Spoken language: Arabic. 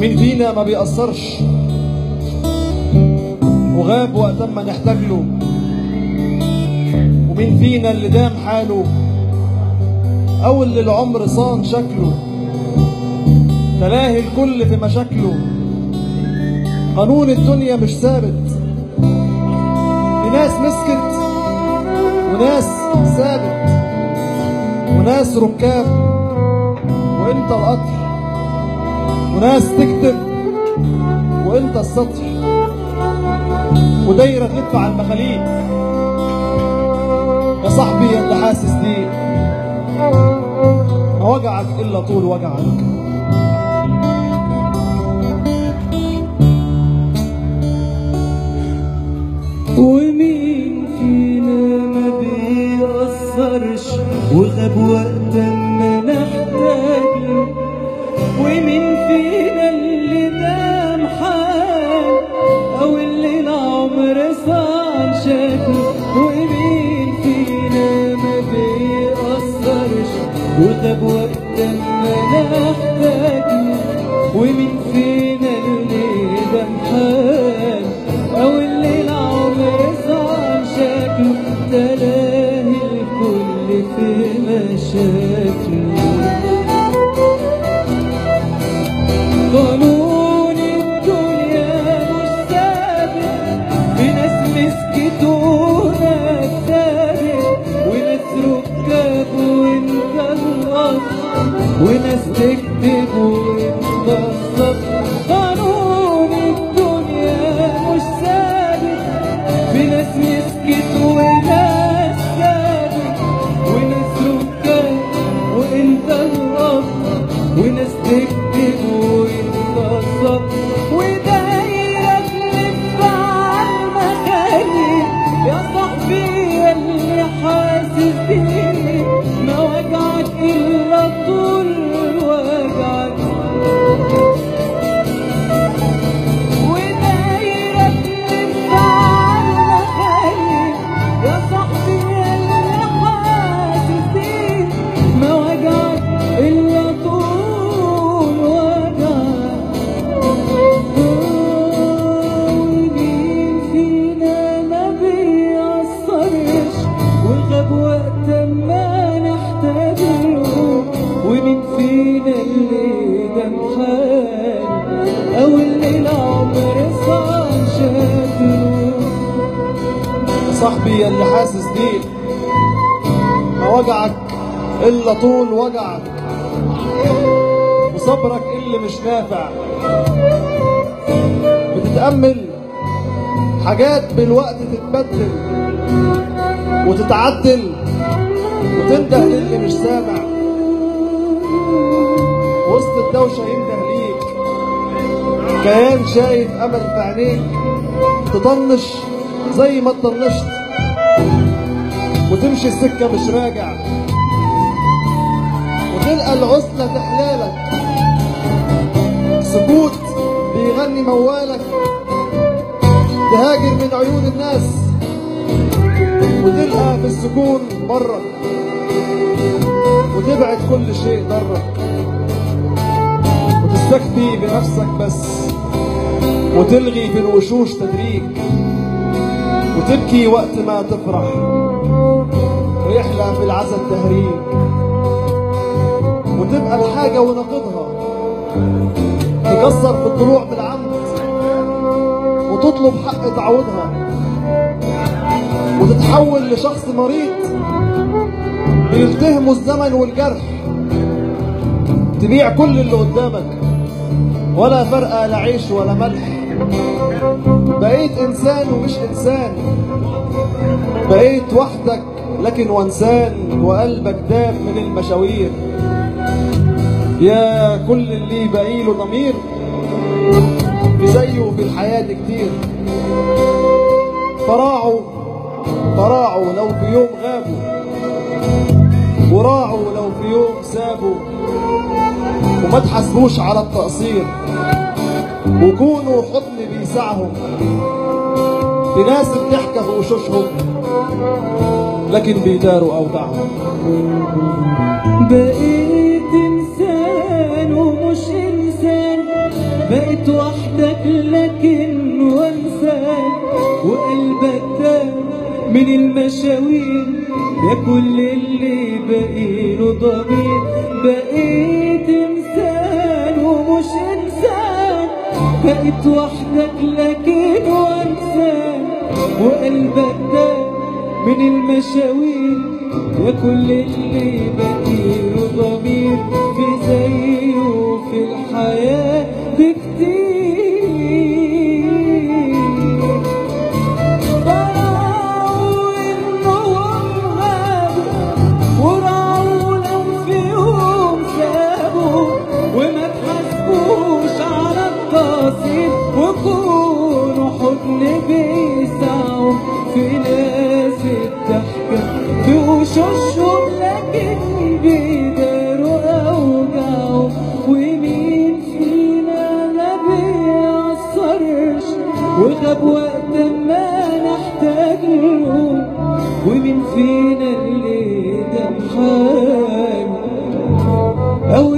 ومين فينا ما بيأثرش. وغاب وقت ما نحتاج له ومين فينا اللي دام حاله؟ أو اللي العمر صان شكله. تلاهي الكل في مشاكله. قانون الدنيا مش ثابت. في ناس مسكت وناس ثابت وناس ركاب. وإنت القطر. وناس تكتب وإنت السطر ودايرة تلف على المخاليق يا صاحبي أنت حاسس ليه ما وجعك إلا طول وجعك. فينا اللي دام حال أو اللي العمر صان شكله ومين فينا ما بيأثرش وغاب وقت ما نحتاج. له ومين فينا اللي دام حال؟ أو اللي العمر صار شكله تلاهي الكل في مشاكله صاحبي اللي حاسس بيه. ما وجعك إلا طول وجعك. وصبرك اللي مش نافع. بتتأمل حاجات بالوقت تتبدل وتتعدل وتنده للي مش سامع. وسط الدوشة ينده ليك. كيان شايف أمل في عينيك تطنش زي ما تطنشت وتمشي السكة مش راجع. وتلقى العزلة تحلالك. سكوت بيغني موالك. تهاجر من عيون الناس وتلقى في السكون برك وتبعد كل شيء ضرك وتستكفي بنفسك بس. وتلغي في الوشوش تدريج. وتبكي وقت ما تفرح. ويحلى في العزا التهريج وتبقى الحاجة ونقضها تكسر في الضلوع بالعمد. وتطلب حق تعوضها وتتحول لشخص مريض. بيلتهمه الزمن والجرح. تبيع كل اللي قدامك. ولا فرقة لا عيش ولا ملح. بقيت إنسان ومش إنسان. بقيت وحدك لكن وانسان وقلبك داب من المشاوير. يا كل اللي بقيله ضمير زيه في الحياة كتير. فراعوا فراعوا لو في يوم غابوا وراعوا لو في يوم سابوا وما تحاسبوش على التقصير. وكونوا حضن في ناس بتحكى في وشوشهم لكن بيداروا أوجاعهم بقيت إنسان ومش إنسان بقيت وحدك لكن وانساك وقلبك تاه من المشاوير يا كل اللي بقيله ضمير. بقيت إنسان ومش انسان بقيت وحدك لكن وانساك وقلبك تاه من المشاوير يا كل اللي بقيله وغاب وقت ما نحتاج له ومين فينا اللي حاله أو